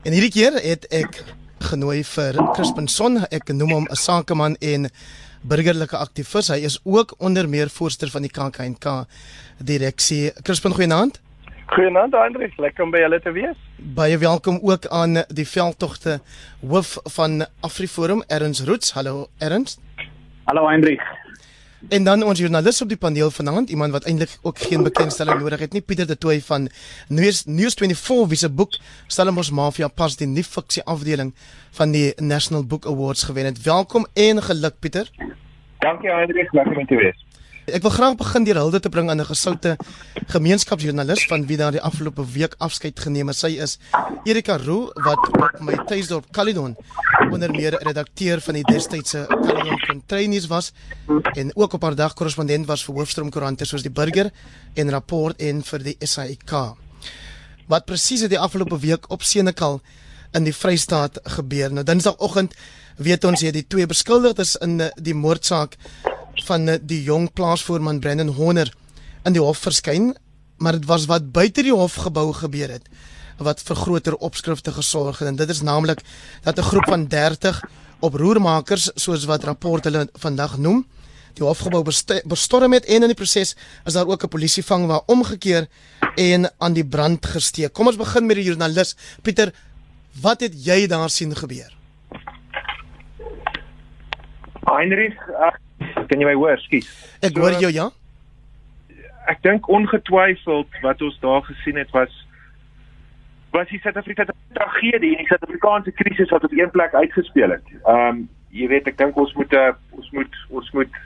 En hierdie keer het ek genooi vir Crispin Son. Ek noem hom 'n sakeman en burgerlike aktivis. Hy is ook onder meer voorsteur van die KAKNK direksie. Crispin, goeienaand. Goeienaand, Hendrik. Lekker om by julle te wees. Baie welkom ook aan die veldtogte hoof van AfriForum, Erns Roots. Hallo Erns. Hallo Hendrik. En dan ons joernalis op die paneel vanaand, iemand wat eintlik ook geen bekendstelling nodig het nie, Pieter de Tooy van News News 24 wie se boek Stellenbosch Mafia pas die nuwe fiksie afdeling van die National Book Awards gewen het. Welkom en geluk Pieter. Dankie Hendrik, lekker om te wees. Ek wil graag begin deur hulde te bring aan 'n gesoute gemeenskapsjoernalis van wie daar die afgelope week afskeid geneem het. Sy is Erika Roo wat op my tuisdorp Caledon onder meer redakteur van die destydse Caledon Containers was en ook op haar dag korrespondent was vir hoofstroomkoerante soos die Burger en Rapport en vir die SAIK. Wat presies het die afgelope week op Senekal in die Vrystaat gebeur? Nou Dinsdagoggend weet ons jy die twee beskuldigdes in die moordsaak van eh, die jong plaasvoorman Brandon Horner in die hof verskyn, maar dit was wat buite die hofgebou gebeur het wat vir groter opskrifte gesorg het en dit is naamlik dat 'n groep van 30 oproermakers soos wat rapport hulle vandag noem die hofgebou bestorm het en in die proses is daar ook 'n polisievang waar omgekeer en aan die brand gesteek. Kom ons begin met die joernalis Pieter, wat het jy daar sien gebeur? Heinrich, uh, Kan jy my hoor? Skus. Ek hoor jou ja. Ek dink ongetwyfeld wat ons daar gesien het was was die Suid-Afrikaanse tragedie en die Suid-Afrikaanse krisis wat op een plek uitgespeel het. Ehm um, jy weet ek dink ons moet uh, ons moet ons moet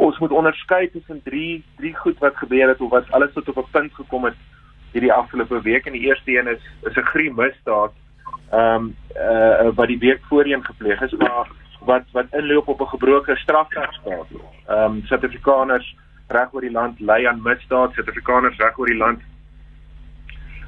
ons moet onderskei tussen drie drie goed wat gebeur het of wat alles tot op 'n punt gekom het hierdie afgelope week en die eerste een is is 'n grie misdaad ehm um, uh, wat die week voorheen gepleeg is maar wat wat inloop op 'n gebroke strafregstaat. Ehm um, Suid-Afrikaners reg oor die land ly aan misdaad, Suid-Afrikaners reg oor die land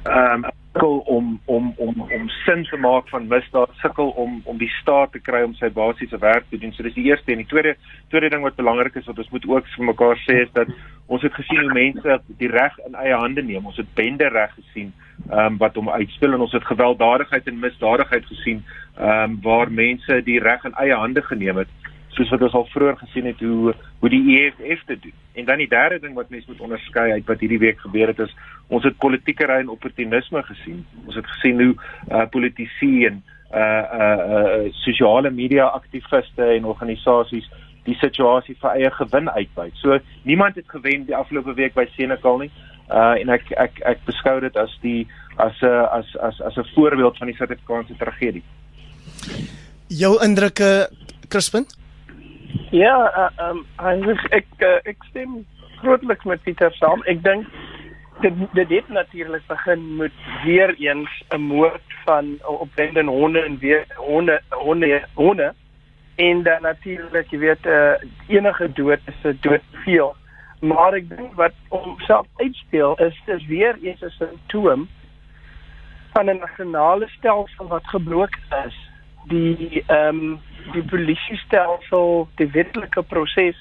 ehm um, sukkel om om om om sin te maak van misdaad, sukkel om om die staat te kry om sy basiese werk te doen. So dis die eerste en die tweede tweede ding wat belangrik is wat ons moet ook vir mekaar sê is dat ons het gesien hoe mense die reg in eie hande neem. Ons het bende reg gesien ehm um, wat hom uitspel en ons het gewelddadigheid en misdadigheid gesien ehm um, waar mense die reg in eie hande geneem het soos wat ons al vroeër gesien het hoe hoe die EFF dit doen. En dan die derde ding wat mense moet onderskei uit wat hierdie week gebeur het is ons het politieke ry en opportunisme gesien. Ons het gesien hoe uh politici en uh uh, uh sosiale media aktiviste en organisasies die situasie vir eie gewin uitbuit. So niemand het gewen die afgelope week by Senekal nie. Uh en ek ek ek beskou dit as die as 'n as as as 'n voorbeeld van die Suid-Afrikaanse tragedie. Jou indrukke Crispin? Ja, uh, um Heinrich, ek uh, ek stem grootliks met Pieter saam. Ek dink dit dit het natuurlik begin met weer eens 'n moord van op Brendan honde en weer honde honde honde. En dan natuurlik weet uh, enige dood is 'n dood veel. Maar ek dink wat homself uitspeel is dis weer eens 'n simptoom van 'n nasionale stelsel wat gebroken is die ehm um, die polisie stelsel die wetlike proses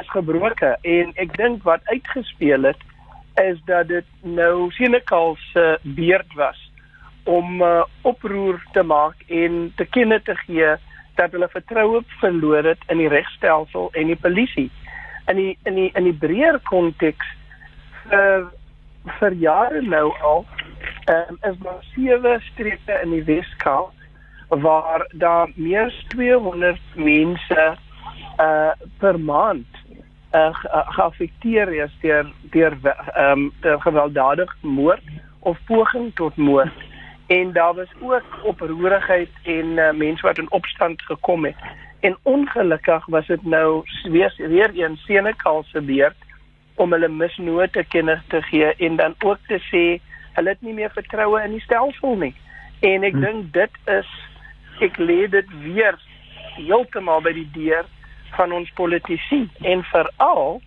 is gebroken en ek dink wat uitgespeel het is dat dit nou Senekal se beurt was om uh, oproer te maak en te kenne te gee dat hulle vertroue verloor het in die regstelsel en die polisie. In die in die in die breër konteks vir vir jare nou al um, is daar sewe streke in die Weskaap waar daar meer as 200 mense uh per maand uh, geaffekteer is deur deur ehm um, gewelddadige moord of poging tot moord. En daar was ook oproerigheid en uh, mense wat in opstand gekom het. En ongelukkig was dit nou weer weer een Senekal se beurt om hulle misnote kennis te gee en dan ook te sê hulle het nie meer vertroue in die stelsel nie. En ek hm. dink dit is ek lê dit weer heeltemal by die deur van ons politici en veral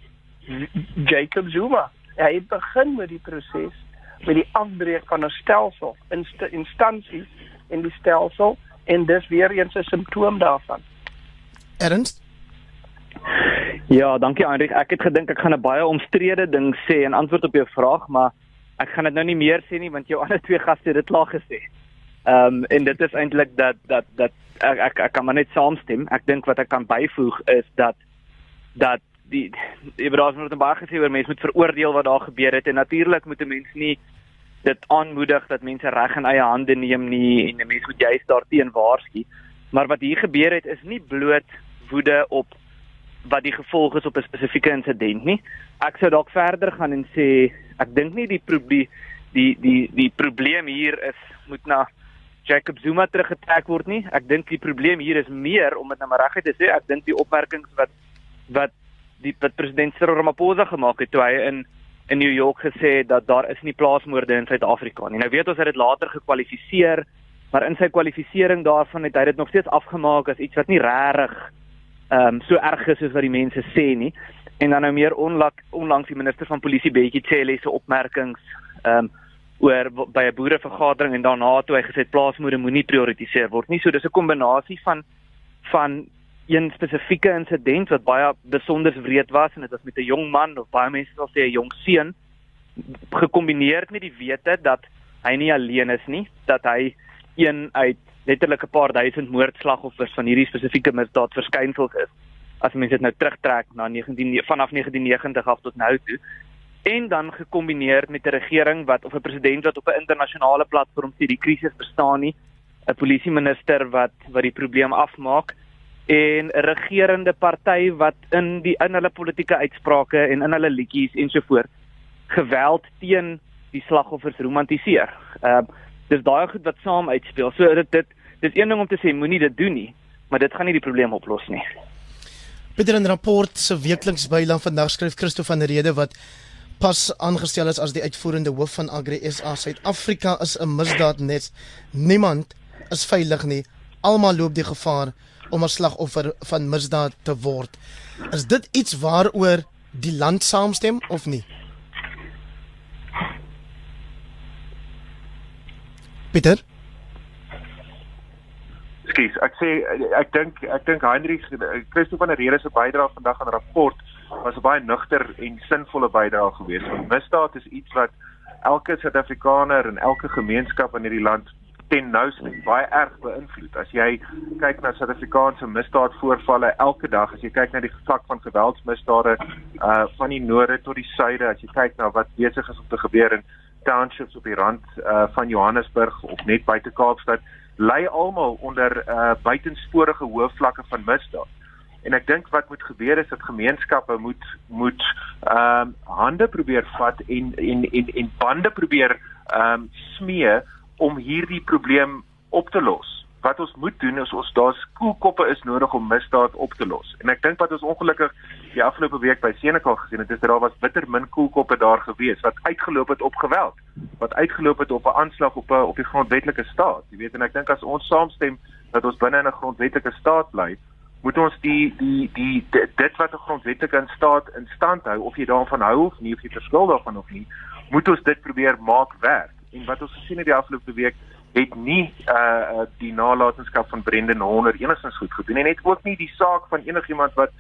Jacob Zuma. Hy het begin met die proses met die afbreek van 'n stelsel, inst instansies in die stelsel en dis weer eens 'n simptoom daarvan. Ernst Ja, dankie Hendrik. Ek het gedink ek gaan 'n baie omstrede ding sê en antwoord op jou vraag, maar ek gaan dit nou nie meer sê nie want jou ander twee gaste het dit klaar gesê. Ehm um, en dit is eintlik dat dat dat ek ek, ek kan maar net saamstem. Ek dink wat ek kan byvoeg is dat dat die jy weet daar's net baie gesê oor mense moet veroordeel wat daar gebeur het en natuurlik moet 'n mens nie dit aanmoedig dat mense reg in eie hande neem nie en 'n mens moet juist daarteen waarsku. Maar wat hier gebeur het is nie bloot woede op wat die gevolg is op 'n spesifieke insident nie. Ek sou dalk verder gaan en sê ek dink nie die probleem die die die probleem hier is moet na Jacob Zuma teruggetrek word nie. Ek dink die probleem hier is meer om dit nou maar reguit te sê. Ek dink die opmerkings wat wat die wat president Cyril Ramaphosa gemaak het toe hy in in New York gesê dat daar is nie plaasmoorde in Suid-Afrika nie. Nou weet ons hy het dit later gekwalifiseer, maar in sy kwalifisering daarvan het hy dit nog steeds afgemaak as iets wat nie regtig ehm um, so erg is soos wat die mense sê nie. En dan nou meer onlak onlangs die minister van polisie Betjie Cele se opmerkings ehm um, oor by 'n boerevergadering en daarna toe hy gesê plaasmoorde moenie prioritiseer word nie. So dis 'n kombinasie van van een spesifieke insident wat baie besonder wreed was en dit was met 'n jong man of baie mense sal sê 'n jong seun gekombineer met die wete dat hy nie alleen is nie, dat hy een uit letterlik 'n paar duisend moordslagoffers van hierdie spesifieke misdaad verskynsels is. As mense dit nou terugtrek na 19 vanaf 1990 af tot nou toe en dan gekombineer met 'n regering wat of 'n president wat op 'n internasionale platform sê die krisis bestaan nie, 'n polisieminister wat wat die probleem afmaak en 'n regerende party wat in die in hulle politieke uitsprake en in hulle liedjies ensovoorts geweld teen die slagoffers romantiseer. Ehm uh, dis daai goed wat saam uitspeel. So dit dit dis een ding om te sê moenie dit doen nie, maar dit gaan nie die probleem oplos nie. Peter in rapport se weekliks bylaan vandag skryf Christo van Rede wat pas aangestel is as die uitvoerende hoof van Agri SA Suid-Afrika is 'n misdaadnet. Niemand is veilig nie. Almal loop die gevaar om 'n slagoffer van misdaad te word. Is dit iets waaroor die land saamstem of nie? Peter Skus, ek sê ek dink ek dink Heinrich Christo van der Rede se bydrae vandag aan 'n rapport was 'n baie nugter en sinvolle bydrae geweest. Want misdaad is iets wat elke Suid-Afrikaner en elke gemeenskap in hierdie land ten nouste baie erg beïnvloed. As jy kyk na Suid-Afrikaanse misdaadvoorvalle elke dag, as jy kyk na die vlak van geweldsmisdade uh van die noorde tot die suide, as jy kyk na wat besig is om te gebeur in townships op die rand uh van Johannesburg of net buite Kaapstad, lê almal onder uh buitensporige hoë vlakke van misdaad. En ek dink wat moet gebeur is dat gemeenskappe moet moet ehm um, hande probeer vat en en en en bande probeer ehm um, smee om hierdie probleem op te los. Wat ons moet doen is ons daar skoolkoppe is nodig om misdaad op te los. En ek dink wat ons ongelukkig die afgelope week by Senekal gesien het, is dat daar was bitter min skoolkoppe daar gewees wat uitgeloop het op geweld, wat uitgeloop het op 'n aanslag op 'n op die grondwetlike staat. Jy weet en ek dink as ons saamstem dat ons binne 'n grondwetlike staat bly, moet ons die die die dit wat 'n grondwetlike staat in stand hou of jy daarvan hou of nie of jy verskil daarvan of nie, moet ons dit probeer maak werk en wat ons gesien het die afgelope week het nie uh die nalatenskap van Brendan Horner enigstens goed gedoen en het ook nie die saak van enigiemand wat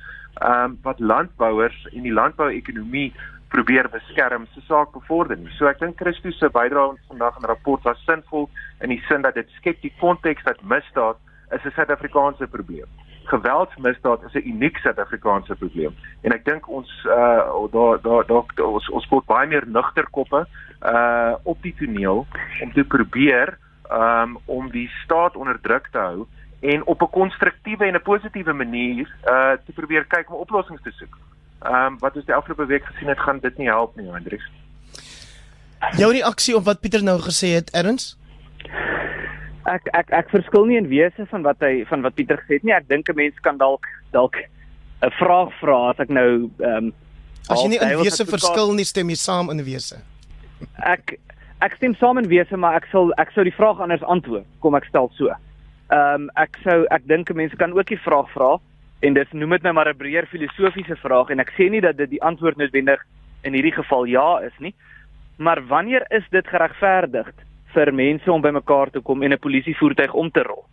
ehm um, wat landbouers en die landbouekonomie probeer beskerm se saak bevorder nie. So ek dink Christo se bydrae vandag in die rapport was sinvol in die sin dat dit skep die konteks dat misdaad is 'n Suid-Afrikaanse probleem. Geweldsmisdaad is 'n uniek Suid-Afrikaanse probleem. En ek dink ons uh daar daar daar ons ons moet baie meer nugter koppe uh op die toneel om te probeer um om die staat onder druk te hou en op 'n konstruktiewe en 'n positiewe manier uh te probeer kyk om oplossings te soek. Um wat ons die afgelope week gesien het, gaan dit nie help nie, Hendrik. Jou reaksie op wat Pieter nou gesê het, Erns? Ek ek ek verskil nie in wese van wat hy van wat Pieter gesê het nie. Ek dink 'n mens kan dalk dalk 'n vraag vra as ek nou ehm um, As jy nie in wese verskil nie, stem jy saam in wese ek ek stem saam in wese maar ek sal ek sou die vraag anders antwoord. Kom ek stel so. Ehm um, ek sou ek dink mense kan ook die vraag vra en dis noem dit nou maar 'n breër filosofiese vraag en ek sê nie dat dit die antwoord noodwendig in hierdie geval ja is nie. Maar wanneer is dit geregverdig vir mense om bymekaar te kom en 'n polisievoertuig om te rol?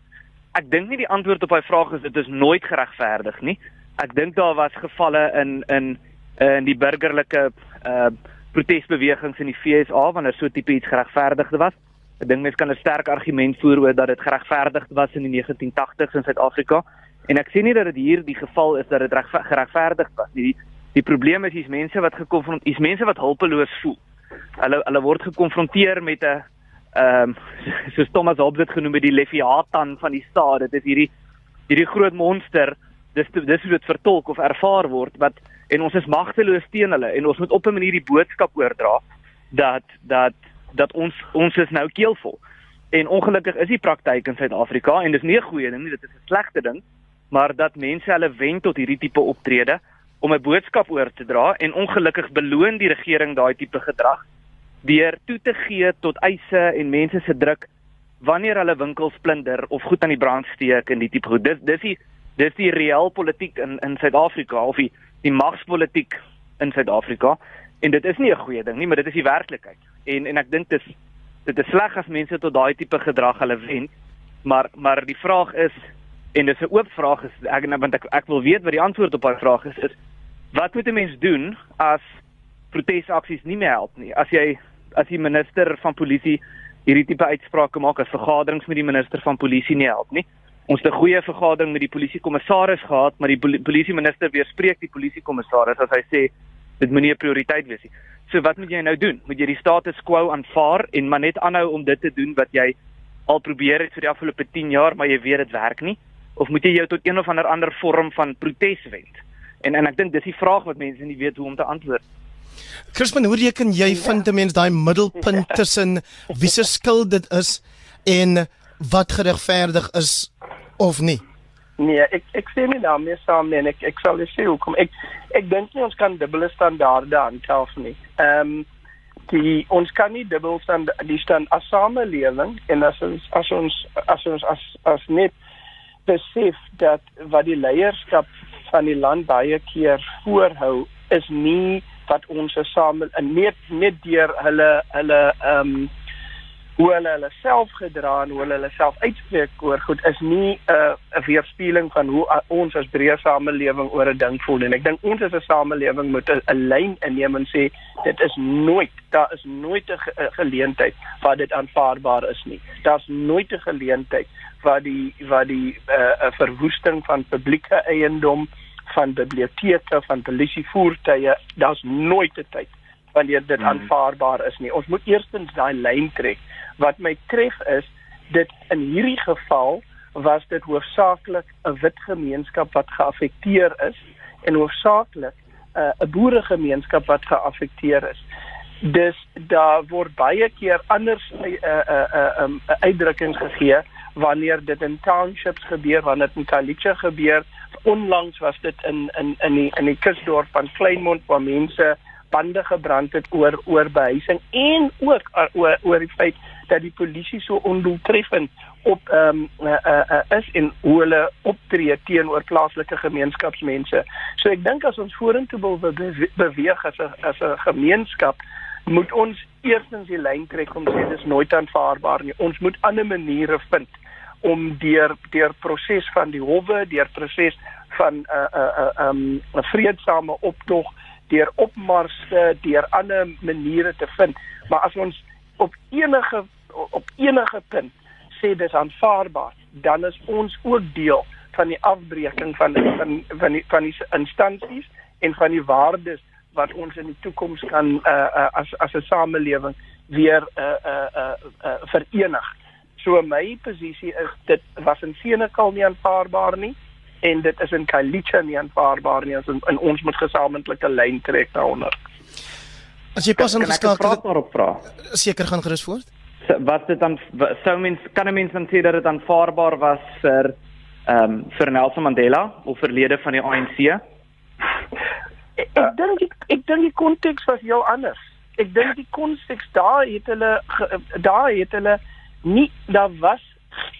Ek dink nie die antwoord op daai vraag is dit is nooit geregverdig nie. Ek dink daar was gevalle in in in die burgerlike uh protesbewegings in die FSA wanneer so tipe iets geregverdigde was. Ek dink mense kan 'n sterk argument voer oor dat dit geregverdig was in die 1980s in Suid-Afrika. En ek sê nie dat dit hier die geval is dat dit reg geregverdig was nie. Die, die probleem is hier's mense wat gekonfronteer, hier's mense wat hulpeloos voel. Hulle hulle word gekonfronteer met 'n ehm um, soos Thomas Hobbes dit genoem het die Leviathan van die staat. Dit is hierdie hierdie groot monster. Dis dis hoe dit vertolk of ervaar word wat en ons is magteloos teen hulle en ons moet op 'n manier die boodskap oordra dat dat dat ons ons is nou keelvol. En ongelukkig is die praktyk in Suid-Afrika en dis nie 'n goeie ding nie, dit is 'n slegte ding, maar dat mense hulle wen tot hierdie tipe optrede om 'n boodskap oor te dra en ongelukkig beloon die regering daai tipe gedrag deur toe te gee tot eise en mense se druk wanneer hulle winkels plunder of goed aan die brand steek en die tipe goed. Dis dis die dis die reël politiek in in Suid-Afrika of die die magspolitiek in Suid-Afrika en dit is nie 'n goeie ding nie, maar dit is die werklikheid. En en ek dink dit is dit is sleg as mense tot daai tipe gedrag hulle wend. Maar maar die vraag is en dis 'n oop vraag is ek want ek ek wil weet wat die antwoord op daai vraag is is wat moet 'n mens doen as protesaksies nie meer help nie? As jy as die minister van polisie hierdie tipe uitsprake maak as vergaderings met die minister van polisie nie help nie. Ons het 'n goeie vergadering met die polisiekommissaris gehad, maar die polisieminister minister weerspreek die polisiekommissaris as hy sê dit moenie 'n prioriteit wees nie. So wat moet jy nou doen? Moet jy die status quo aanvaar en maar net aanhou om dit te doen wat jy al probeer het vir die afgelope 10 jaar, maar jy weet dit werk nie? Of moet jy jou tot een of ander ander vorm van protes wend? En en ek dink dis die vraag wat mense nie weet hoe om te antwoord. Crispin, hoe reken jy ja. vind 'n mens daai middelpunt ja. tussen wie se skuld dit is en wat geregverdig is of nie? Nee, ek ek sê nie daarmee saam nie en ek ek sal sê hoekom ek ek dink nie ons kan dubbele standaarde aanstel nie. Ehm um, die ons kan nie dubbel stand die stand as samelewing en as ons as ons as ons as as net besef dat wat die leierskap van die land baie keer voorhou is nie wat ons same net net deur hulle hulle ehm um, hoe hulle hulle self gedra en hoe hulle hulle self uitspreek oor goed is nie 'n uh, 'n weerspieëling van hoe uh, ons as breë samelewing oor 'n ding voel en ek dink ons as 'n samelewing moet 'n lyn inneem en sê dit is nooit daar is nooit 'n ge geleentheid waar dit aanvaarbaar is nie. Daar's nooit 'n geleentheid waar die waar die 'n uh, verwoesting van publieke eiendom van biblioteke van polisievoertuie daar's nooit 'n tyd wanneer dit hmm. aanvaarbaar is nie ons moet eerstens daai lyn trek Wat my tref is dit in hierdie geval was dit hoofsaaklik 'n wit gemeenskap wat geaffekteer is en hoofsaaklik uh, 'n boeregemeenskap wat geaffekteer is. Dis daar word baie keer anders 'n uh, 'n uh, uh, uh, um, uitdrukkings gegee wanneer dit in townships gebeur, wanneer dit in Kalicha gebeur. Onlangs was dit in in in die in die kusdorp van Kleinmond waar mense bande gebrand het oor oor behuising en ook oor oor die feit dat die polisie so ondoeltreffend op ehm um, uh, uh, uh, is en hoe hulle optree teenoor plaaslike gemeenskapsmense. So ek dink as ons vorentoe wil beweeg as 'n as 'n gemeenskap moet ons eerstens die lyn trek om sê dis nooit aanvaarbaar nie. Ons moet ander maniere vind om deur deur proses van die howe, deur proses van 'n uh, 'n uh, 'n um, 'n vreedsame optog, deur opmarsse, deur ander maniere te vind. Maar as ons op enige op enige punt sê dis aanvaarbaar, dan is ons ook deel van die afbreeking van van van die van die instansies en van die waardes wat ons in die toekoms kan uh, uh, as as 'n samelewing weer uh, uh, uh, uh, verenig. So my posisie is dit was in Senekal nie aanvaarbaar nie en dit is in Kalicha nie aanvaarbaar nie. Ons in ons moet gesamentlike lyn trek daaronder. As jy pas ingeskakel het daarop vra. Seker gaan gerus voort. So, wat dit dan sou mens kan 'n mens dan sê dat dit aanvaarbaar was vir ehm um, vir Nelson Mandela of verlede van die ANC? Ek, ek dink ek, ek dink die konteks was heel anders. Ek dink die konteks daar het hulle daar het hulle nie daar was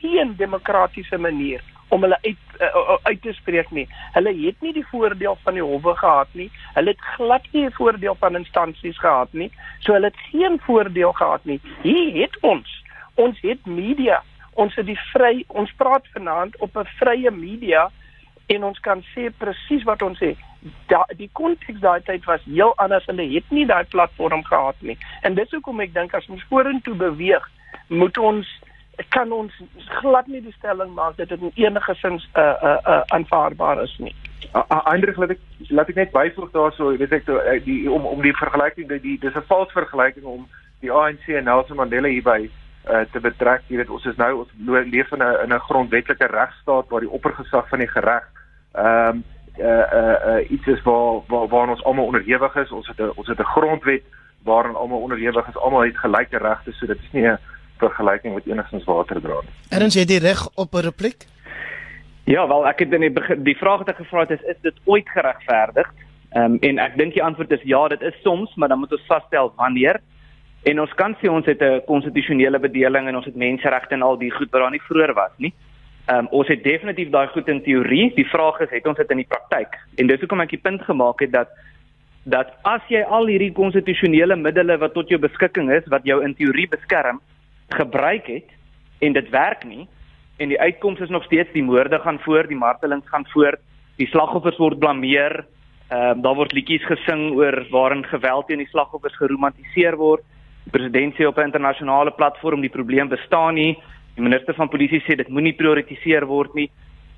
geen demokratiese manier om hulle uit uh, uit te spreek nie. Hulle het nie die voordeel van die howe gehad nie. Hulle het glad nie die voordeel van instansies gehad nie. So hulle het geen voordeel gehad nie. Hier het ons. Ons het media. Ons het die vry ons praat vanaand op 'n vrye media en ons kan sê presies wat ons sê. Da die konteks daai tyd was heel anders. Hulle het nie daai platform gehad nie. En dis hoekom ek dink as ons vorentoe beweeg moet ons kan ons glad nie die stelling maak dat dit in enige sin uh uh, uh aanvaarbaar is nie. Eindrig laat ek laat ek net byvoeg daarso, weet ek die om om die vergelyking die dis 'n vals vergelyking om die ANC en Nelson Mandela hierby uh, te betrek. Jy weet ons is nou ons leef in 'n in 'n grondwetlike regstaat waar die oppergesag van die gereg ehm um, uh uh, uh iets is waar waar waar ons almal onderhewig is. Ons het 'n ons het 'n grondwet waarin almal onderhewig is. Almal het gelyke regte, so dit is nie 'n vergelyking wat enigstens water dra nie. Erns jy die reg op 'n repliek? Ja, wel ek het in die begin die vraag wat ek gevra het is is dit ooit geregverdig? Ehm um, en ek dink die antwoord is ja, dit is soms, maar dan moet ons vasstel wanneer. En ons kan sê ons het 'n konstitusionele bedeling en ons het menseregte en al die goed wat daar nie vroeër was nie. Ehm um, ons het definitief daai goed in teorie. Die vraag is het ons dit in die praktyk? En dis hoekom ek die punt gemaak het dat dat as jy al hierdie konstitusionele middele wat tot jou beskikking is wat jou in teorie beskerm gebruik het en dit werk nie en die uitkoms is nog steeds die moorde gaan voort, die martelings gaan voort, die slagoffers word blameer. Ehm um, daar word liedjies gesing oor waarin geweld teen die slagoffers geromantiseer word. Die president sê op 'n internasionale platform die probleem bestaan nie. Die minister van polisie sê dit moenie prioritiseer word nie.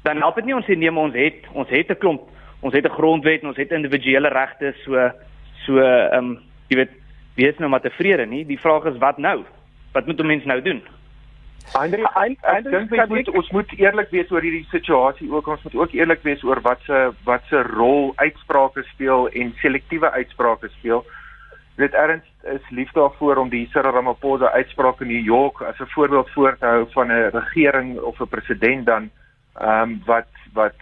Dan help dit nie ons sê nee, ons het ons het 'n klomp, ons het 'n grondwet en ons het individuele regte so so ehm um, jy weet wees nou maar tevrede nie. Die vraag is wat nou? Wat moet 'n mens nou doen? Eindelijk, eindelijk ek dink ons moet eerlik wees oor hierdie situasie ook. Ons moet ook eerlik wees oor wat se wat se rol uitsprake speel en selektiewe uitsprake speel. Dit erns is lief daarvoor om die Cyril Ramaphosa uitspraak in New York as 'n voorbeeld voor te hou van 'n regering of 'n president dan ehm um, wat wat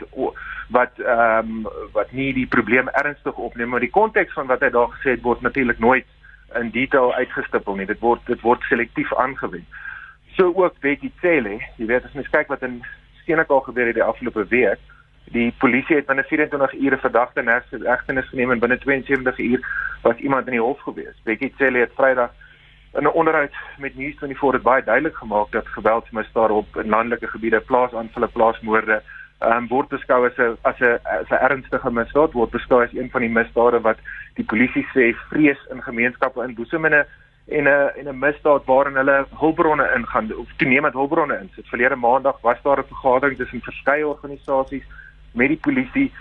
wat ehm um, wat nie die probleem ernstig opneem. Maar die konteks van wat hy daar gesê het word natuurlik nooit in detail uitgestipel nie dit word dit word selektief aangewend so ook Betty Cele jy weet as mens kyk wat in Senekal gebeur het die afgelope week Die polisie het binne 24 ure verdagte in hegtenis geneem en binne 72 uur was iemand in die hof gewees. Bekkie Cele het Vrydag in 'n onderhoud met News24 dit baie duidelik gemaak dat geweldsmisdade op landelike gebiede, plaasaanvalle, plaasmoorde, ehm um, word beskou as 'n as 'n as 'n ernstige misdaad, word beskou as een van die misdade wat die polisie sê vrees in gemeenskappe inboesem en 'n en 'n en 'n misdaad waarin hulle hulpbronne ingaan of toenemend hulpbronne insit. Verlede maandag was daar 'n vergadering tussen verskeie organisasies met die polisie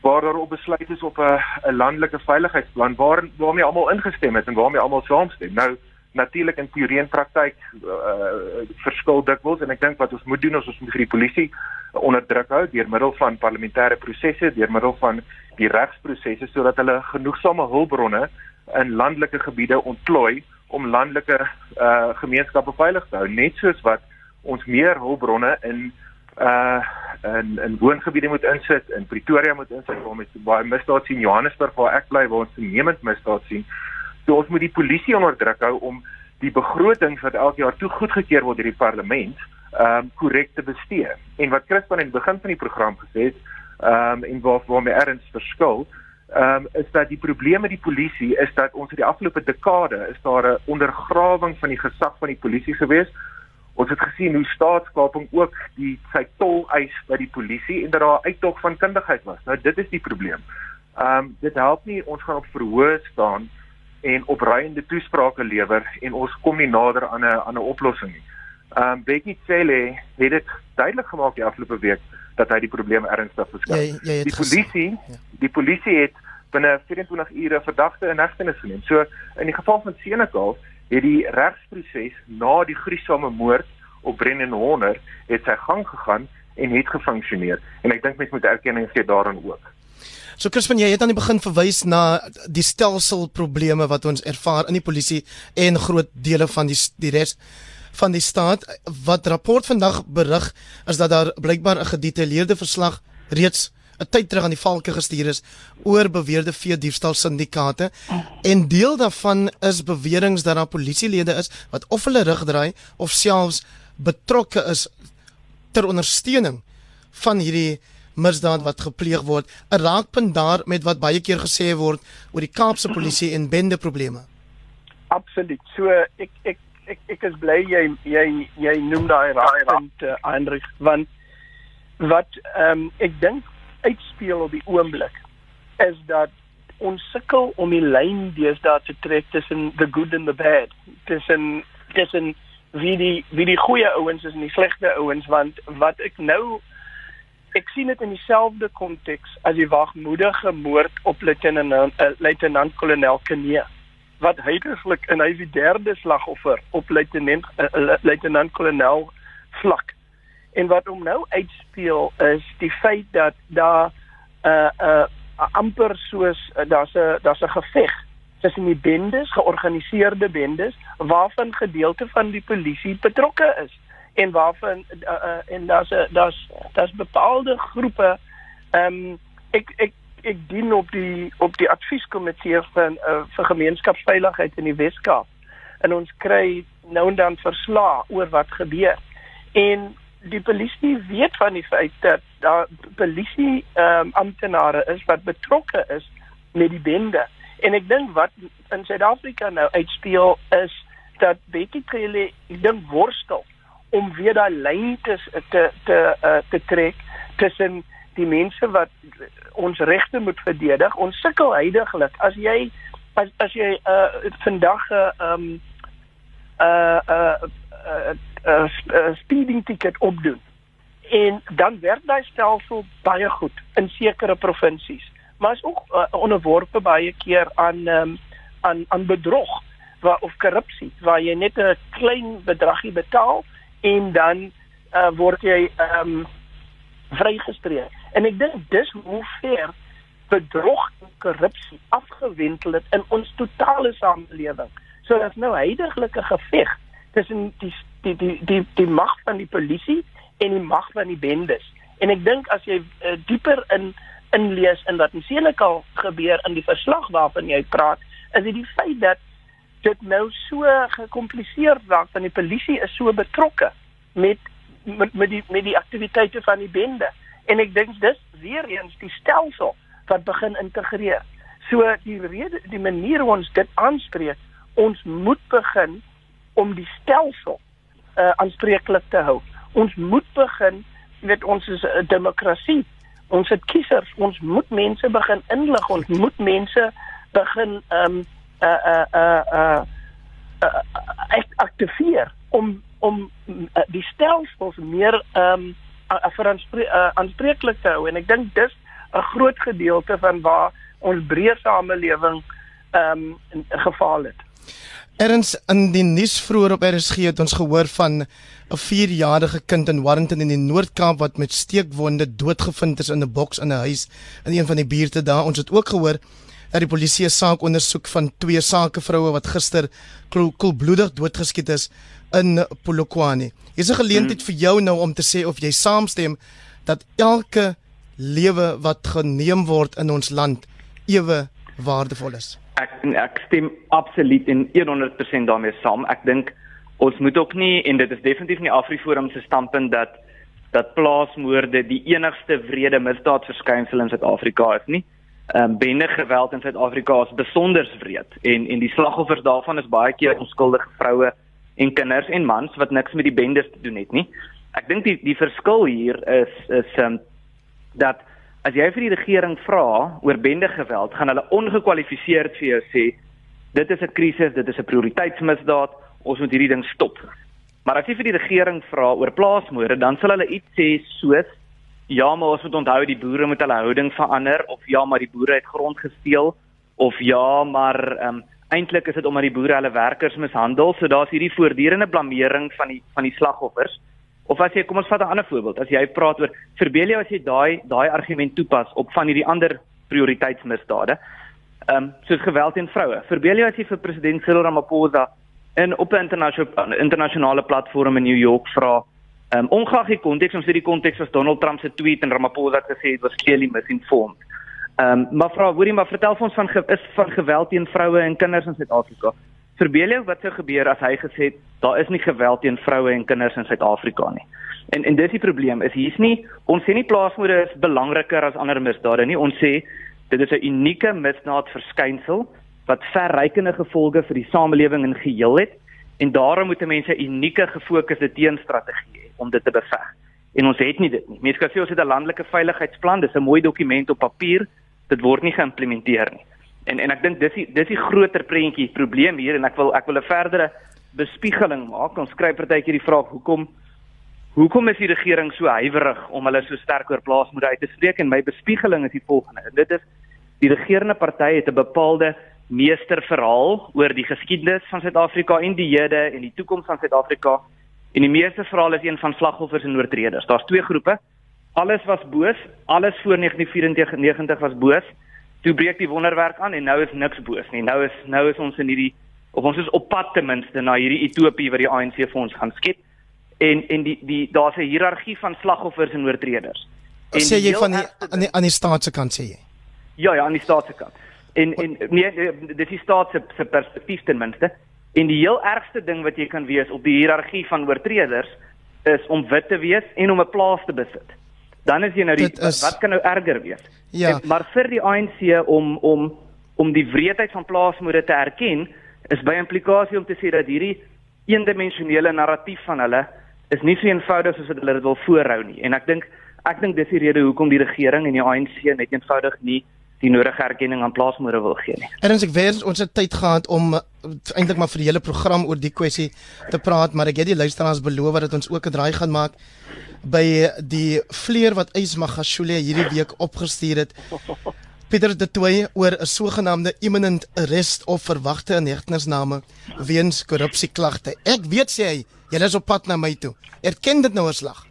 waar daar op besluit is op 'n 'n landelike veiligheidsplan waar waarmee almal ingestem het en waarmee almal saamstem. Nou natuurlik in teorie en praktyk uh, verskil dikwels en ek dink wat ons moet doen is ons moet vir die polisie onder druk hou deur middel van parlementêre prosesse, deur middel van die regsprosesse sodat hulle genoegsame hulpbronne in landelike gebiede ontplooi om landelike uh, gemeenskappe veilig te hou, net soos wat ons meer hulpbronne in uh in in woongebiede moet insit, in Pretoria moet insit waar ons baie misdaad sien, Johannesburg waar ek bly waar ons toenemend misdaad sien. So ons moet die polisie onder druk hou om die begrotings wat elke jaar toe goedgekeur word deur die parlement, ehm um, korrek te bestee. En wat Chris van in die begin van die program gesê het, ehm um, en waar waar my erns verskil, ehm um, is dat die probleme met die polisie is dat ons in die afgelope dekade is daar 'n ondergrawing van die gesag van die polisie gewees Ons het gesien hoe staatskaping ook die sy tol eis by die polisie en dat daar uittog van kundigheid was. Nou dit is die probleem. Ehm um, dit help nie ons gaan op verhoor staan en opreiende toesprake lewer en ons kom nie nader aan 'n aan 'n oplossing nie. Ehm um, Becky Cele het dit duidelik gemaak die afgelope week dat hy die probleem ernstig beskou. Die polisie, ja. die polisie het binne 24 ure verdagte in hegtenis geneem. So in die geval van Senekal het die regsproses na die gruisame moord op Brennan Horner het sy gang gegaan en het gefunksioneer en ek dink mense moet erkenning gee daaraan ook. So Crispin, jy het aan die begin verwys na die stelselprobleme wat ons ervaar in die polisie en groot dele van die die res van die staat. Wat rapport vandag berig is dat daar blykbaar 'n gedetailleerde verslag reeds 'n tyd terug aan die valke gestuur is oor beweerde vee diefstal syndikaate en deel daarvan is beweringe dat daar polisielede is wat of hulle rug draai of selfs betrokke is ter ondersteuning van hierdie misdaad wat gepleeg word. 'n raakpunt daar met wat baie keer gesê word oor die Kaapse polisie en bende probleme Absoluut. So ek ek ek ek is bly jy jy jy noem daai raakpunt uh, Hendrik want wat ehm um, ek dink uitspeel op die oomblik is dat ons sukkel om die lyn deesdae te trek tussen the good and the bad tussen tussen wie die wie die goeie ouens is en die slegte ouens want wat ek nou ek sien dit in dieselfde konteks as die wagmoedige moord op luitenant uh, luitenant kolonel Kenie wat heidaglik en hy is die derde slagoffer op luitenant uh, luitenant kolonel vlak. En wat hom nou uitspeel is die feit dat daar 'n uh, 'n uh, amper soos uh, daar's 'n daar's 'n geveg tussen die bendes, georganiseerde bendes waarvan gedeelte van die polisie betrokke is en waarvan uh, uh, en daar's daar's daar's bepaalde groepe ehm um, ek ek ek dien op die op die advieskomitee van uh, vir gemeenskapsveiligheid in die Weskaap. En ons kry nou en dan verslae oor wat gebeur. En die polisie weet van die feit dat daar polisie ehm um, amptenare is wat betrokke is met die bende. En ek dink wat in Suid-Afrika nou uitspeel is dat Betty Cele ding worstel om weer daai lyn te te te, uh, te trek tussen die mense wat ons regte moet verdedig. Ons sukkel heidaglik as jy as as jy uh vandag 'n uh, um uh uh, uh, uh, uh speeding ticket opdoen. En dan werk daai stelsel baie goed in sekere provinsies, maar is ook uh, onderworpe baie keer aan um aan aan bedrog waar of korrupsie waar jy net 'n klein bedragie betaal en dan uh, word jy ehm um, vrygespreek. En ek dink dis hoe ver bedrog en korrupsie afgewentel het in ons totale samelewing. So daar's nou heidaglike geveg tussen die die die die die mag van die polisie en die mag van die bendes. En ek dink as jy uh, dieper in inlees in wat sekerlik al gebeur in die verslag waarvan jy praat, is dit die feit dat dit nou so gekompliseer raak want die polisie is so betrokke met met met die met die aktiwiteite van die bende en ek dink dis weer eens die stelsel wat begin integreer. So die rede die manier hoe ons dit aanspreek, ons moet begin om die stelsel uh aanspreeklik te hou. Ons moet begin met ons is 'n demokrasie. Ons het kiesers, ons moet mense begin inlig, ons moet mense begin um uh uh uh uh, uh, uh aktiveer om om uh, die stelsels meer ehm um, aanspreeklik uh, te hou en ek dink dis 'n groot gedeelte van waar ons breë samelewing ehm um, gefaal het. Erns in die nuus vroeër op RSG het ons gehoor van 'n 4-jarige kind in Warrenton in die Noord-Kaap wat met steekwonde doodgevind is in 'n boks in 'n huis in een van die buurte daar. Ons het ook gehoor dat die polisie 'n saak ondersoek van twee sakevroue wat gister koelbloedig doodgeskiet is in Polokwane. Is 'n geleentheid hmm. vir jou nou om te sê of jy saamstem dat elke lewe wat geneem word in ons land ewe waardevol is. Ek ek stem absoluut en 100% daarmee saam. Ek dink ons moet ook nie en dit is definitief nie Afriforum se standpunt dat dat plaasmoorde die enigste wrede misdaadverskynsel in Suid-Afrika is nie ehm um, bende geweld in Suid-Afrika is besonder wreed en en die slagoffers daarvan is baie keer onskuldige vroue en kinders en mans wat niks met die bendes te doen het nie. Ek dink die die verskil hier is is ehm um, dat as jy vir die regering vra oor bende geweld, gaan hulle ongekwalifiseerd vir jou sê dit is 'n krisis, dit is 'n prioriteitsmisdaad, ons moet hierdie ding stop. Maar as jy vir die regering vra oor plaasmoorde, dan sal hulle iets sê soos ja, maar ons moet onthou die boere moet hulle houding verander of ja, maar die boere het grond gesteel of ja, maar ehm um, eintlik is dit omdat die boere hulle werkers mishandel, so daar's hierdie voortdurende blameering van die van die slagoffers. Of as jy kom ons vat 'n ander voorbeeld, as jy praat oor verbeel jy as jy daai daai argument toepas op van hierdie ander prioriteitsmisdade. Ehm um, soos geweld teen vroue. Verbeel jy as jy vir president Cyril Ramaphosa in op 'n internasionale internasionale platform in New York vra Ehm um, ongeag die konteks, ons sê die konteks was Donald Trump se tweet en Ramaphosa het gesê dit was clearly misinformed. Ehm um, maar vra hoorie maar vertel ons van is van geweld teen vroue en kinders in Suid-Afrika. Verbeel jou wat sou gebeur as hy gesê het daar is nie geweld teen vroue en kinders in Suid-Afrika nie. En en dis die probleem is hier's nie ons sê nie plaasmoorde is belangriker as ander misdade nie. Ons sê dit is 'n unieke misdaadverskynsel wat verrykende gevolge vir die samelewing in geheel het en daarom moet mense 'n unieke gefokusde teenstrategie hê om dit te beveg. En ons het nie dit nie. Mense kan sê ons het 'n landelike veiligheidsplan, dis 'n mooi dokument op papier, dit word nie geïmplementeer nie. En en ek dink dis die dis die groter prentjie probleem hier en ek wil ek wil 'n verdere bespiegeling maak. Ons kry partykeer die vraag hoekom hoekom is die regering so huiwerig om hulle so sterk oor plaasmoeder uit te spreek en my bespiegeling is die volgende. Dit is die regerende party het 'n bepaalde meesterverhaal oor die geskiedenis van Suid-Afrika en die hede en die toekoms van Suid-Afrika. En die meeste verhaal is een van slagoffers en oortreders. Daar's twee groepe. Alles was boos, alles voor 1994 was boos. Toe breek die wonderwerk aan en nou is niks boos nie. Nou is nou is ons in hierdie of ons is op pad ten minste na hierdie utopie wat die ANC vir ons gaan skep. En en die die daar's 'n hiërargie van slagoffers en oortreders. En sê jy van die aan die aan die staat se kant sê jy? Ja ja, aan die staat se kant. En en nee, dis die staat se se perspektief ten minste. En die heel ergste ding wat jy kan wees op die hiërargie van oortreders is om wit te wees en om 'n plaas te besit. Dan is jy nou die is, wat kan nou erger wees? Ja. En, maar vir die ANC om om om die wreedheid van plaasmoede te erken is by implikasie om te sê dat hierdie eendimensionele narratief van hulle is nie so eenvoudig soos wat hulle dit wil voorhou nie. En ek dink ek dink dis die rede hoekom die regering en die ANC net eenvoudig nie die nodige erkenning aan plaasmoere wil gee nie. Erns ek wens ons het tyd gehad om uh, eintlik maar vir die hele program oor die kwessie te praat, maar ek het die luisteraars beloof dat ons ook 'n draai gaan maak by die vleer wat Ysmagashule hierdie week opgestuur het. Pieter de Toey oor 'n sogenaamde imminent arrest of verwagte inhegtenisname weens korrupsieklagte. Ek weet sê hy, jy is op pad na my toe. Erken dit nou as slag.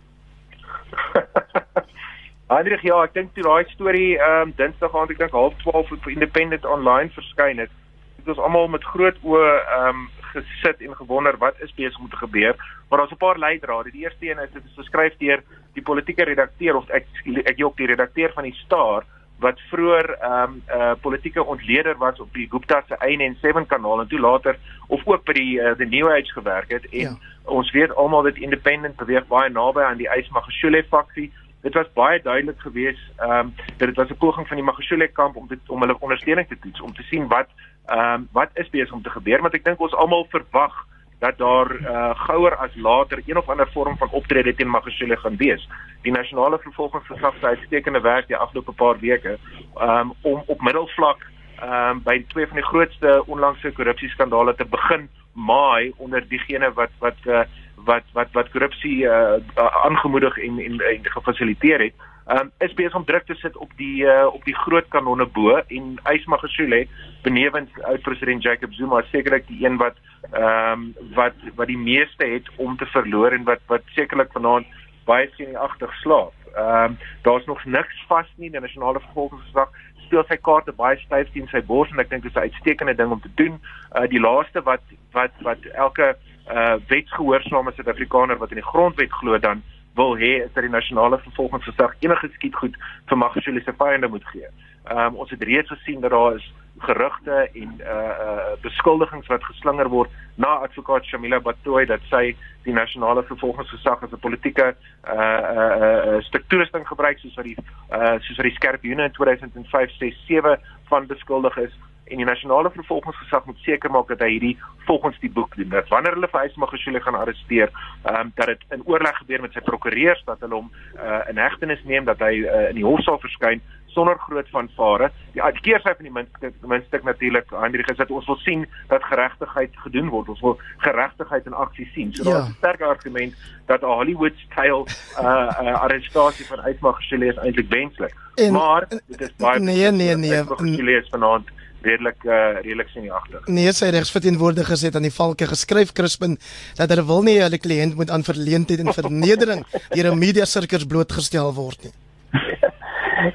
Hendrik, ja, ek dink toe daai storie ehm um, Dinsdag aand, ek dink 12:30 op Independent online verskyn het, het ons almal met groot oë ehm um, gesit en gewonder wat is besig om te gebeur. Maar daar's 'n paar leidrade. Die eerste een is dit is geskryf deur die politieke redakteur of ek ek ook die redakteur van die Star wat vroeër ehm um, 'n uh, politieke ontleder was op die Gupta se IN7 kanaal en toe later of ook by die uh, the New Age gewerk het en ja. ons weet almal dat Independent beweeg baie naby aan die Ysmagashule faksie dit was baie duidelik geweest ehm um, dat dit was 'n poging van die Magashule kamp om dit om hulle ondersteuning te toets om te sien wat ehm um, wat is besig om te gebeur want ek dink ons almal verwag dat daar uh, gouer as later een of ander vorm van optrede teen Magashule gaan wees. Die nasionale vervolgingsgesag het uitstekende werk die afgelope paar weke um, om op middelvlak um, by twee van die grootste onlangse korrupsieskandale te begin maai onder diegene wat wat uh, wat wat wat korrupsie uh, aangemoedig en en, en gefasiliteer het. Um, is besig om druk te sit op die uh, op die groot kanonne bo en Ysmagashule benewens oud president Jacob Zuma sekerlik die een wat ehm um, wat wat die meeste het om te verloor en wat wat sekerlik vanaand baie sienagtig slaap. Ehm um, daar's nog niks vas nie die nasionale vervolgingsgesag speel sy kaarte baie styf teen sy bors en ek dink dit is 'n uitstekende ding om te doen. Uh die laaste wat wat wat elke uh wetsgehoorsame Suid-Afrikaner wat in die grondwet glo dan wil hê is dat die nasionale vervolgingsgesag enige skietgoed vir Magashule se vyande moet gee. Ehm um, ons het reeds gesien dat daar is gerugte en uh uh beskuldigings wat geslinger word na advokaat Shamila Batoy dat sy die nasionale vervolgingsgesag as 'n politieke uh uh, uh struktuursting gebruik soos wat die uh soos wat die skerp Junie in 2005 6 7 van beskuldig is en die nasionale vervolgingsgesag moet seker maak dat hy hierdie volgens die boek doen. Dat wanneer hulle vir Ysmagashule gaan arresteer, um, dat dit in oorleg gebeur met sy prokureurs dat hulle hom uh, in hegtenis neem dat hy uh, in die hof sal verskyn sonder groot vanvare. Die keersy van die minste minste natuurlik Hendrik is dat ons wil sien dat geregtigheid gedoen word. Ons wil geregtigheid in aksie sien. So ja. daar is 'n sterk argument dat 'n Hollywood style uh, uh arrestasie van Ysmagashule is eintlik wenslik. Maar dit is baie Nee nee nee. Ysmagashule is vanaand redelik uh, redelik sienagtig. Nee, sy regsverteenwoordiger het aan die valke geskryf Crispin dat hulle wil nie hulle kliënt moet aan verleentheid en vernedering deur 'n media sirkus blootgestel word nie.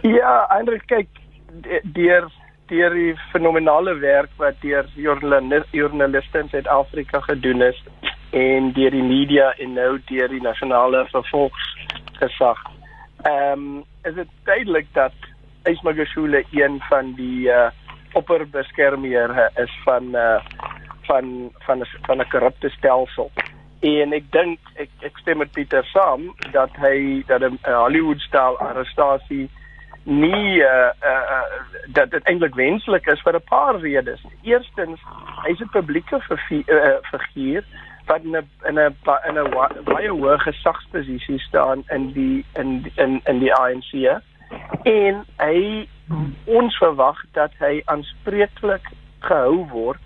Ja, eintlik kyk deur deur die fenominale werk wat deur joernaliste in Suid-Afrika gedoen is en deur die media en nou deur die nasionale vervolgingsgesag. Ehm um, is dit duidelik dat Ysmagashule een van die uh, opperbeskermer is van uh van van van 'n korrupte stelsel. En ek dink ek ek stem met Pieter saam dat hy dat 'n Hollywood style arrestasie nie uh, uh dat dit eintlik wenslik is vir 'n paar redes. Eerstens, hy's 'n publieke figuur wat in 'n in 'n in 'n baie hoë gesagsposisie staan in die in in in die ANC en hy ons verwag dat hy aanspreeklik gehou word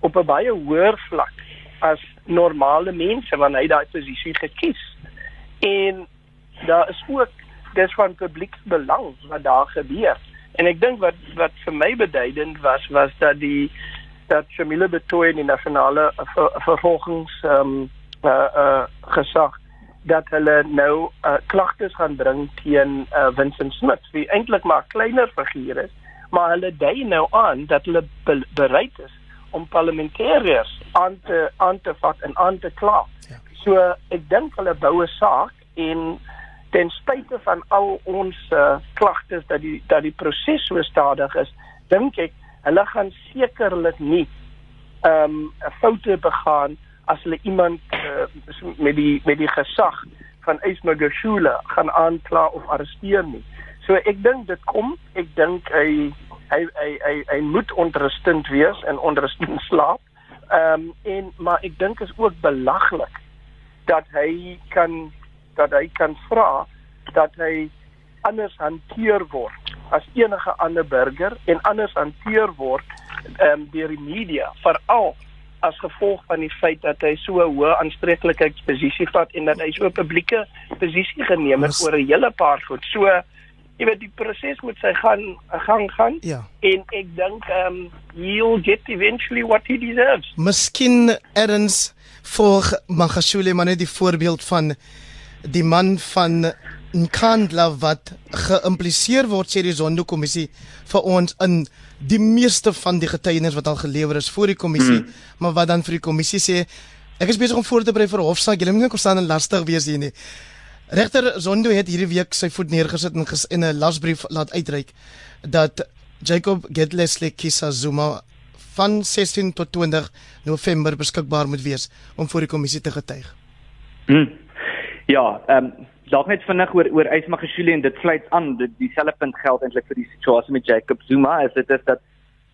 op 'n baie hoër vlak as normale mense wanneer hy daai posisie gekies. En daar is ook dis van publiek belang wat daar gebeur. En ek dink wat wat vir my beduidend was was dat die dat Shamila Betoy in die nasionale ver, vervolgings ehm um, uh uh gesag dat hulle nou uh, klagtes gaan bring teen uh, Vincent Smith wie eintlik maar 'n kleiner figuur is maar hulle dui nou aan dat hulle be bereid is om parlementêriërs aan te aan te vat en aan te kla. Ja. So ek dink hulle bou 'n saak en ten spyte van al ons uh, klagtes dat die dat die proses so stadig is, dink ek hulle gaan sekerlik nie ehm um, foute begaan as hulle iemand uh, met die met die gesag van Ismagashula gaan aankla of arresteer nie. So ek dink dit kom, ek dink hy hy hy hy, hy moet onrustend wees en onrustend slaap. Ehm um, en maar ek dink is ook belaglik dat hy kan dat hy kan vra dat hy anders hanteer word as enige ander burger en anders hanteer word um, deur die media veral as gevolg van die feit dat hy so 'n hoë aanspreeklikheidsposisie vat en dat hy so 'n publieke posisie geneem het oor 'n hele paar voet. So jy weet die proses moet sy gaan gang gaan. Ja. En ek dink um, he'll get eventually what he deserves. Miskien erns volg Magashule maar net die voorbeeld van die man van Nkandla wat geïmpliseer word sê die Zondo-kommissie vir ons in die meeste van die getuienis wat al gelewer is voor die kommissie, hmm. maar wat dan vir die kommissie sê, ek is besig om voor te berei vir hofsaak. Julle moet nie konstant en lastig wees hier nie. Regter Zondo het hierdie week sy voet neergesit en ges, in 'n lasbrief laat uitreik dat Jacob Gedlesle Kisazuma van 16 tot 20 November beskikbaar moet wees om voor die kommissie te getuig. Hmm. Ja, ehm um, dalk net vinnig oor oor Ysmagashule en dit sluit aan. Dit dieselfde punt geld eintlik vir die situasie met Jacob Zuma is dit is dat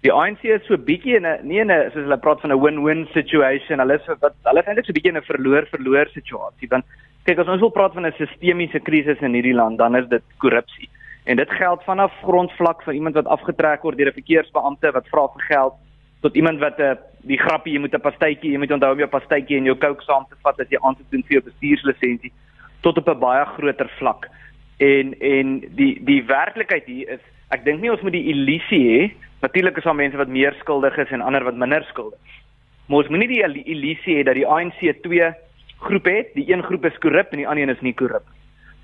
die ANC is so bietjie in 'n nie in 'n soos hulle praat van 'n win-win situation. Hulle is wat hulle is eintlik so bietjie in 'n verloor-verloor situasie. Want kyk as ons wil praat van 'n sistemiese krisis in hierdie land dan is dit korrupsie. En dit geld vanaf grondvlak van iemand wat afgetrek word deur 'n verkeersbeampte wat vra vir geld tot iemand wat 'n uh, die grappie jy moet 'n pastytjie jy moet onthou om jou pastytjie en jou coke saam te vat as jy aan te doen vir jou bestuurslisensie tot op 'n baie groter vlak. En en die die werklikheid hier is ek dink nie ons moet die illusie hê natuurlik is daar mense wat meer skuldig is en ander wat minder skuldig. Maar ons moenie die illusie hê dat die ANC twee groepe het, die een groep is korrup en die ander een is nie korrup.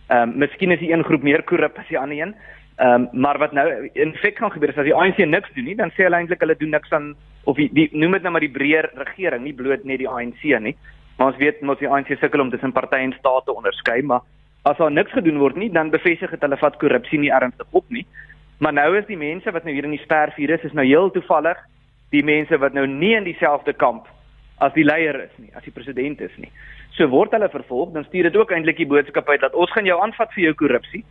Ehm um, miskien is die een groep meer korrup as die ander een. Ehm um, maar wat nou in feite kan gebeur is as die ANC niks doen nie, dan sê hulle eintlik hulle doen niks aan of die, die noem dit nou maar die breër regering, nie bloot net die ANC nie. Maar ons weet mos die ANC sukkel om tussen partye en state te onderskei, maar as daar niks gedoen word nie, dan bevestig dit hulle vat korrupsie nie ernstig op nie. Maar nou is die mense wat nou hier in die spervirus is nou heel toevallig die mense wat nou nie in dieselfde kamp as die leier is nie, as die president is nie. So word hulle vervolg, dan stuur dit ook eintlik die boodskap uit dat ons gaan jou aanvat vir jou korrupsie.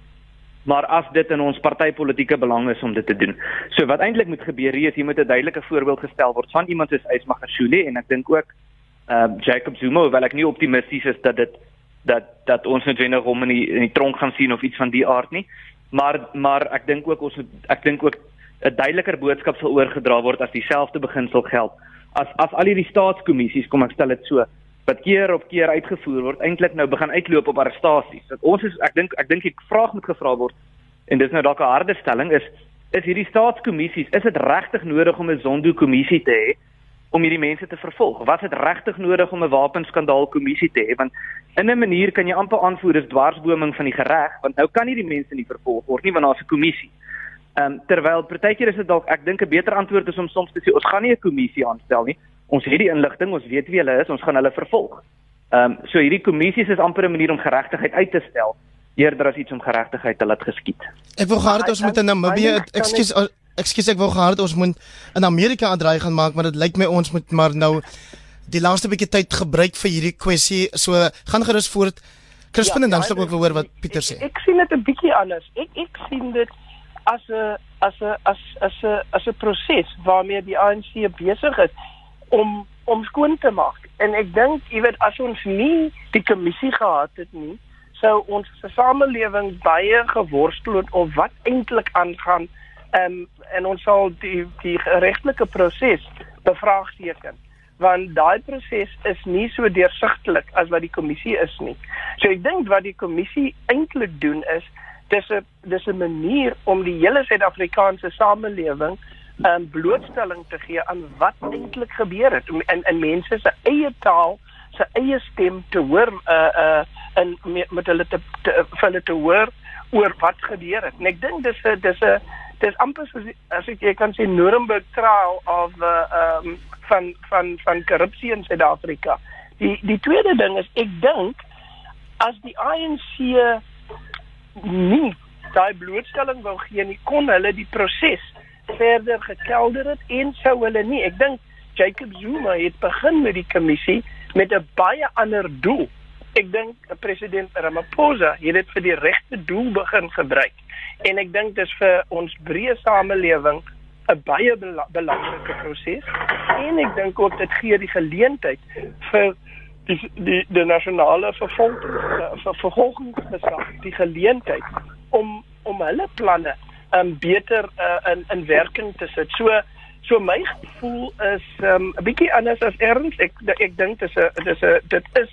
Maar as dit in ons partytetiese belang is om dit te doen. So wat eintlik moet gebeur hier is jy moet 'n duidelike voorbeeld gestel word van iemand soos Ysmagashule en ek dink ook ehm uh, Jacob Zuma hoewel ek nie optimisties is dat dit dat dat ons noodwendig hom in die in die tronk gaan sien of iets van die aard nie. Maar maar ek dink ook ons ek dink ook 'n duideliker boodskap sal oorgedra word as dieselfde beginsel geld as as al hierdie staatskommissies kom ek stel dit so wat keer op keer uitgevoer word eintlik nou begin uitloop op arrestasies. Dat ons is ek dink ek dink die vraag moet gevra word en dis nou dalk 'n harde stelling is is hierdie staatskommissies is dit regtig nodig om 'n Zondo kommissie te hê om hierdie mense te vervolg. Was dit regtig nodig om 'n wapenskandaal kommissie te hê? Want in 'n manier kan jy amper aanvoer dis dwarsboming van die reg, want nou kan hierdie mense nie vervolg word nie want daar's 'n kommissie. Ehm um, terwyl partykeer is dit dalk ek dink 'n beter antwoord is om soms te sê ons gaan nie 'n kommissie aanstel nie. Ons het die inligting, ons weet wie hulle is, ons gaan hulle vervolg. Ehm um, so hierdie kommissies is amper 'n manier om geregtigheid uit te stel eerder as iets om geregtigheid te laat geskied. Ek wil gehad ons met 'n Namibië, ekskuus Ekskuus ek wou gehad ons moet in Amerika 'n draai gaan maak, maar dit lyk my ons moet maar nou die laaste bietjie tyd gebruik vir hierdie kwessie. So gaan gerus voort. Crispin ja, en dan sal ek ook hoor wat Pieter sê. Ek, ek sien dit 'n bietjie anders. Ek ek sien dit as 'n as 'n as as 'n as 'n proses waarmee die ANC besig is om om skoon te maak. En ek dink, jy weet, as ons nie die kommissie gehad het nie, sou ons samelewing baie geworstel het of wat eintlik aangaan Ehm um, en ons sal die die regtelike proses bevraagteken. want daai proses is nie so deursigtelik as wat die kommissie is nie. So ek dink wat die kommissie eintlik doen is dis 'n dis 'n manier om die hele Suid-Afrikaanse samelewing 'n um, blootstelling te gee aan wat eintlik gebeur het in in mense se eie taal, se eie stem te hoor uh uh en met hulle te, te hulle te hoor oor wat gebeur het. En ek dink dis 'n dis 'n dis amper soos as ek jy kan sê Nuremberg trial of uh um van van van korrupsie in Suid-Afrika. Die die tweede ding is ek dink as die ANC nie daai blootstelling wou gee nie kon hulle die proses verder gekelder het en sou hulle nie ek dink Jacob Zuma het begin met die kommissie met 'n baie ander doel ek dink president Ramaphosa het dit vir die regte doel begin gebruik en ek dink dis vir ons breë samelewing 'n baie bela belangrike proses en ek dink ook dit gee die geleentheid vir die die die nasionale vervolging vir vervolgingsgesag die geleentheid om om hulle planne um beter uh, in in werking te sit. So so my gevoel is um 'n bietjie anders as erns. Ek ek dink dis 'n dis 'n dit is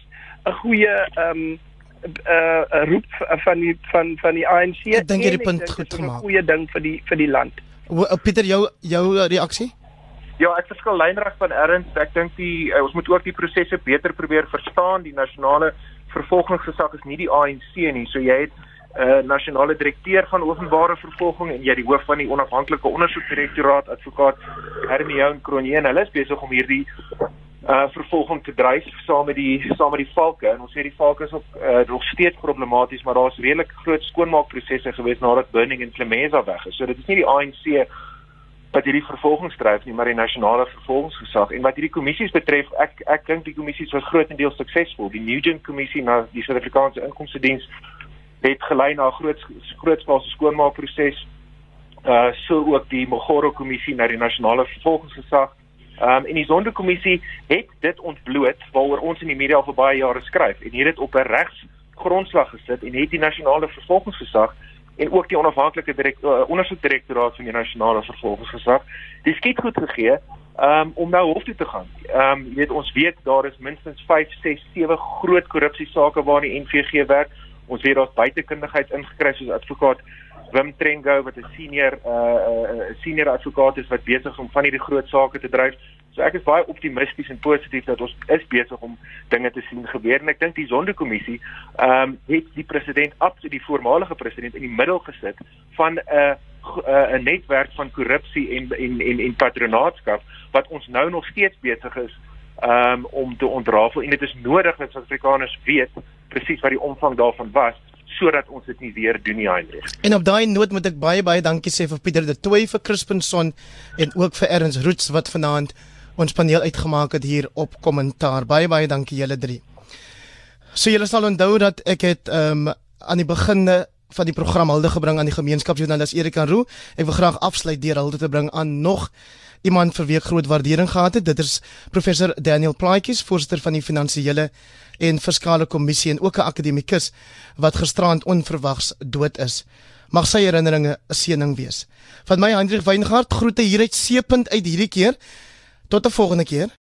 'n goeie um 'n uh, roep van die van van die ANC. Ek dink jy het die punt goed gemaak. 'n goeie ding vir die vir die land. Pieter jou jou reaksie? Ja, ek verskil lynreg van Erns. Ek dink die uh, ons moet ook die prosesse beter probeer verstaan. Die nasionale vervolgingsgesag is nie die ANC nie. So jy het uh, nasionale direkteur van openbare vervolging en jy die hoof van die onafhanklike ondersoekdirektoraat advokaat Hermie Kroonje en hulle is besig om hierdie uh vervolging te dryf saam met die saam met die valke en ons sê die valke is ook uh, nog steeds problematies maar daar's redelik groot skoonmaakprosesse gewees nadat Burning en Clemesa weg is. So dit is nie die ANC wat hierdie vervolging dryf nie, maar die nasionale vervolgingsgesag. En wat hierdie kommissies betref, ek ek dink die kommissies was grootendeels suksesvol. Die Nugent kommissie na die Suid-Afrikaanse Inkomste Diens het gelei na 'n groot grootskaalse skoonmaakproses. Uh so ook die Mogoro kommissie na die nasionale vervolgingsgesag. Um en die Zondo kommissie het dit ontbloot waaroor ons in die media al vir baie jare skryf en hier het op 'n regs grondslag gesit en het die nasionale vervolgingsgesag en ook die onafhanklike uh, ondersoekdirektoraat van die nasionale vervolgingsgesag die skiet goed gegee um, om nou hof toe te gaan. Ehm um, jy weet ons weet daar is minstens 5, 6, 7 groot korrupsie sake waar die NVG werk. Ons weet daar's buitekundigheid ingekry soos advokaat Wim Trengo wat 'n senior 'n uh, uh, senior advokaat is wat besig is om van hierdie groot sake te dryf. So ek is baie optimisties en positief dat ons is besig om dinge te sien gebeur en ek dink die Sonderkommissie ehm um, het die president absoluut die voormalige president in die middel gesit van 'n uh, 'n netwerk van korrupsie en en en en patronaatskap wat ons nou nog steeds besig is um, om te ontrafel en dit is nodig dat Suid-Afrikaners weet presies wat die omvang daarvan was sodat ons dit nie weer doen nie Heinrich. En op daai noot moet ek baie baie dankie sê vir Pieter de Toey vir Crispinson en ook vir Erns Roots wat vanaand ons paneel uitgemaak het hier op kommentaar. Baie baie dankie julle drie. So julle sal onthou dat ek het um, aan die beginne van die program hulde gebring aan die gemeenskapsjoernalis Erika Roo. Ek wil graag afsluit deur hulde te bring aan nog iemand vir wie ek groot waardering gehad het. Dit is professor Daniel Plaatjes, voorsitter van die finansiële en fiskale kommissie en ook 'n akademikus wat gisterand onverwags dood is. Mag sy herinneringe 'n seëning wees. Van my Hendrik Weingart groete hier uit Seepunt uit hierdie keer. Tot 'n volgende keer.